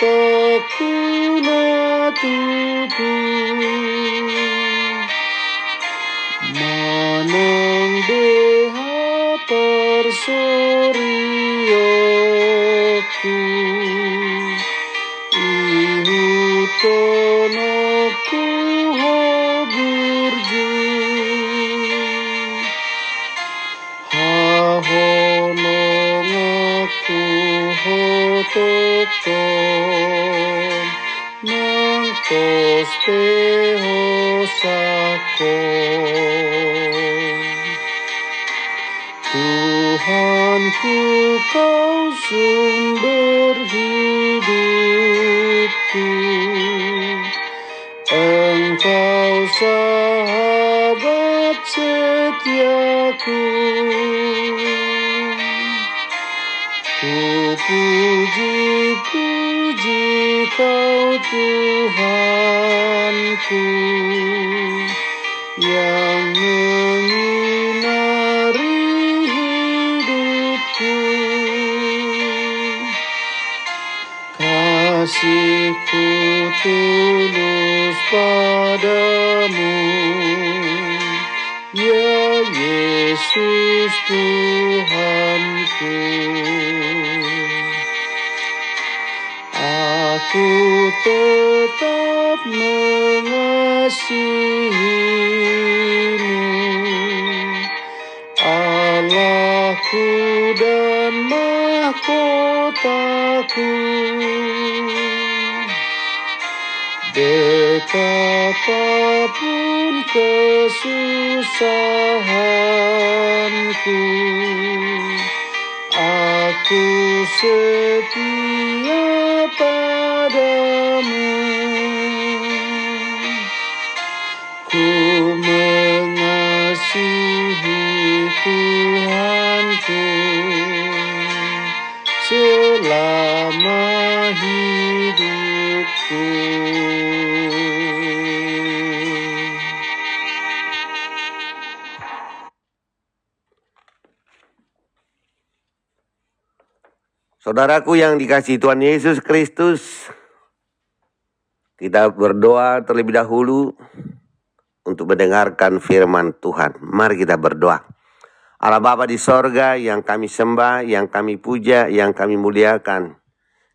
takuna tuku Manang deha persorioku 仏門としてを咲こう Tuhanku kau sumber hidupku. Engkau sahabat setiaku. Tuhanku yang menyinari hidupku. Kasihku tulus padamu ya Yesus Tuhan. tetap mengasihimu. Allahku dan mahkotaku. Betapapun kesusahanku Aku setia padamu. Saudaraku yang dikasih Tuhan Yesus Kristus, kita berdoa terlebih dahulu untuk mendengarkan firman Tuhan. Mari kita berdoa. Allah Bapa di sorga yang kami sembah, yang kami puja, yang kami muliakan.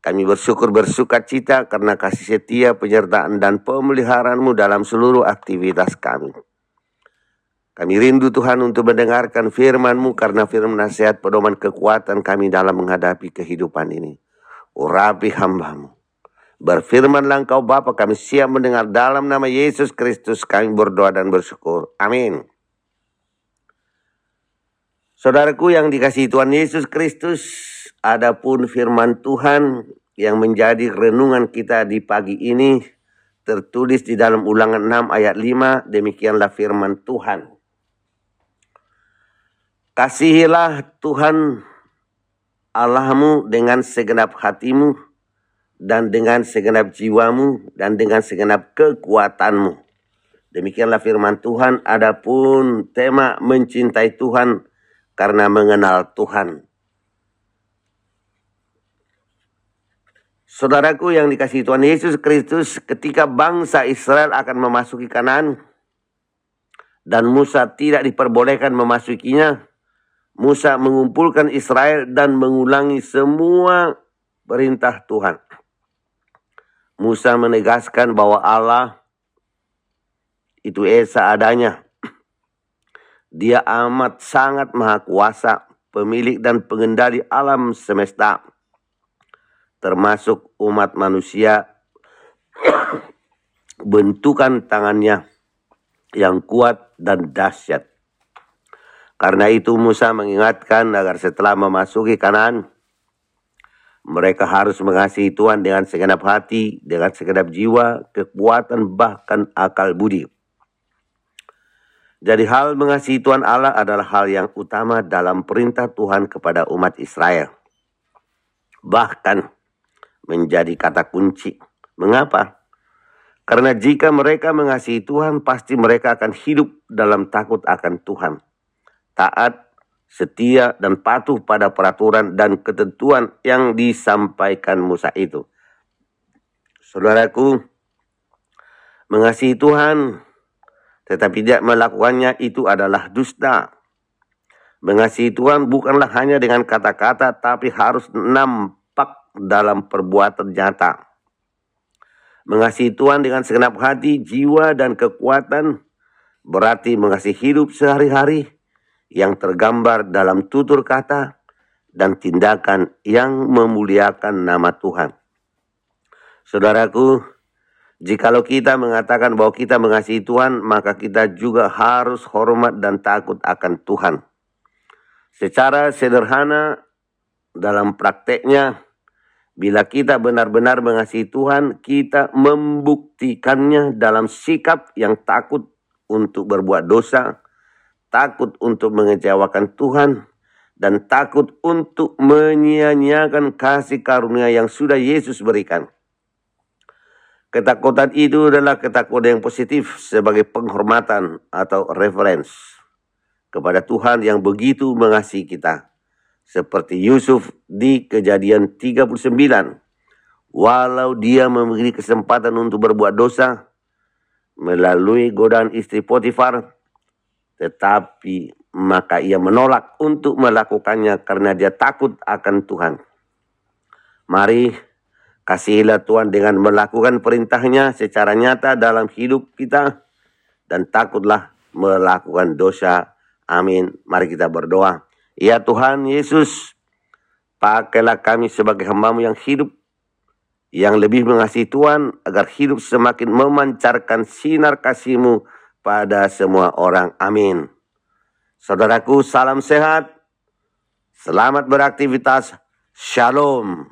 Kami bersyukur bersuka cita karena kasih setia, penyertaan, dan pemeliharaanmu dalam seluruh aktivitas kami. Kami rindu Tuhan untuk mendengarkan firman-Mu karena firman nasihat pedoman kekuatan kami dalam menghadapi kehidupan ini. Urapi hamba-Mu. Berfirmanlah engkau Bapa kami siap mendengar dalam nama Yesus Kristus kami berdoa dan bersyukur. Amin. Saudaraku yang dikasih Tuhan Yesus Kristus, adapun firman Tuhan yang menjadi renungan kita di pagi ini tertulis di dalam ulangan 6 ayat 5, demikianlah firman Tuhan. Kasihilah Tuhan Allahmu dengan segenap hatimu dan dengan segenap jiwamu dan dengan segenap kekuatanmu. Demikianlah firman Tuhan. Adapun tema mencintai Tuhan karena mengenal Tuhan. Saudaraku yang dikasih Tuhan Yesus Kristus, ketika bangsa Israel akan memasuki Kanan dan Musa tidak diperbolehkan memasukinya, Musa mengumpulkan Israel dan mengulangi semua perintah Tuhan. Musa menegaskan bahwa Allah itu Esa adanya. Dia amat sangat maha kuasa, pemilik dan pengendali alam semesta termasuk umat manusia bentukan tangannya yang kuat dan dahsyat. Karena itu Musa mengingatkan agar setelah memasuki kanan, mereka harus mengasihi Tuhan dengan segenap hati, dengan segenap jiwa, kekuatan, bahkan akal budi. Jadi hal mengasihi Tuhan Allah adalah hal yang utama dalam perintah Tuhan kepada umat Israel. Bahkan menjadi kata kunci. Mengapa? Karena jika mereka mengasihi Tuhan, pasti mereka akan hidup dalam takut akan Tuhan. Taat, setia, dan patuh pada peraturan dan ketentuan yang disampaikan Musa itu. Saudaraku, mengasihi Tuhan tetapi tidak melakukannya itu adalah dusta. Mengasihi Tuhan bukanlah hanya dengan kata-kata, tapi harus enam dalam perbuatan nyata. Mengasihi Tuhan dengan segenap hati, jiwa, dan kekuatan berarti mengasihi hidup sehari-hari yang tergambar dalam tutur kata dan tindakan yang memuliakan nama Tuhan. Saudaraku, jikalau kita mengatakan bahwa kita mengasihi Tuhan, maka kita juga harus hormat dan takut akan Tuhan. Secara sederhana, dalam prakteknya, Bila kita benar-benar mengasihi Tuhan, kita membuktikannya dalam sikap yang takut untuk berbuat dosa, takut untuk mengecewakan Tuhan, dan takut untuk menyia-nyiakan kasih karunia yang sudah Yesus berikan. Ketakutan itu adalah ketakutan yang positif sebagai penghormatan atau reference kepada Tuhan yang begitu mengasihi kita seperti Yusuf di kejadian 39. Walau dia memiliki kesempatan untuk berbuat dosa melalui godaan istri Potifar, tetapi maka ia menolak untuk melakukannya karena dia takut akan Tuhan. Mari kasihilah Tuhan dengan melakukan perintahnya secara nyata dalam hidup kita dan takutlah melakukan dosa. Amin. Mari kita berdoa. Ya Tuhan Yesus, pakailah kami sebagai hambamu yang hidup, yang lebih mengasihi Tuhan, agar hidup semakin memancarkan sinar kasihmu pada semua orang. Amin. Saudaraku, salam sehat. Selamat beraktivitas. Shalom.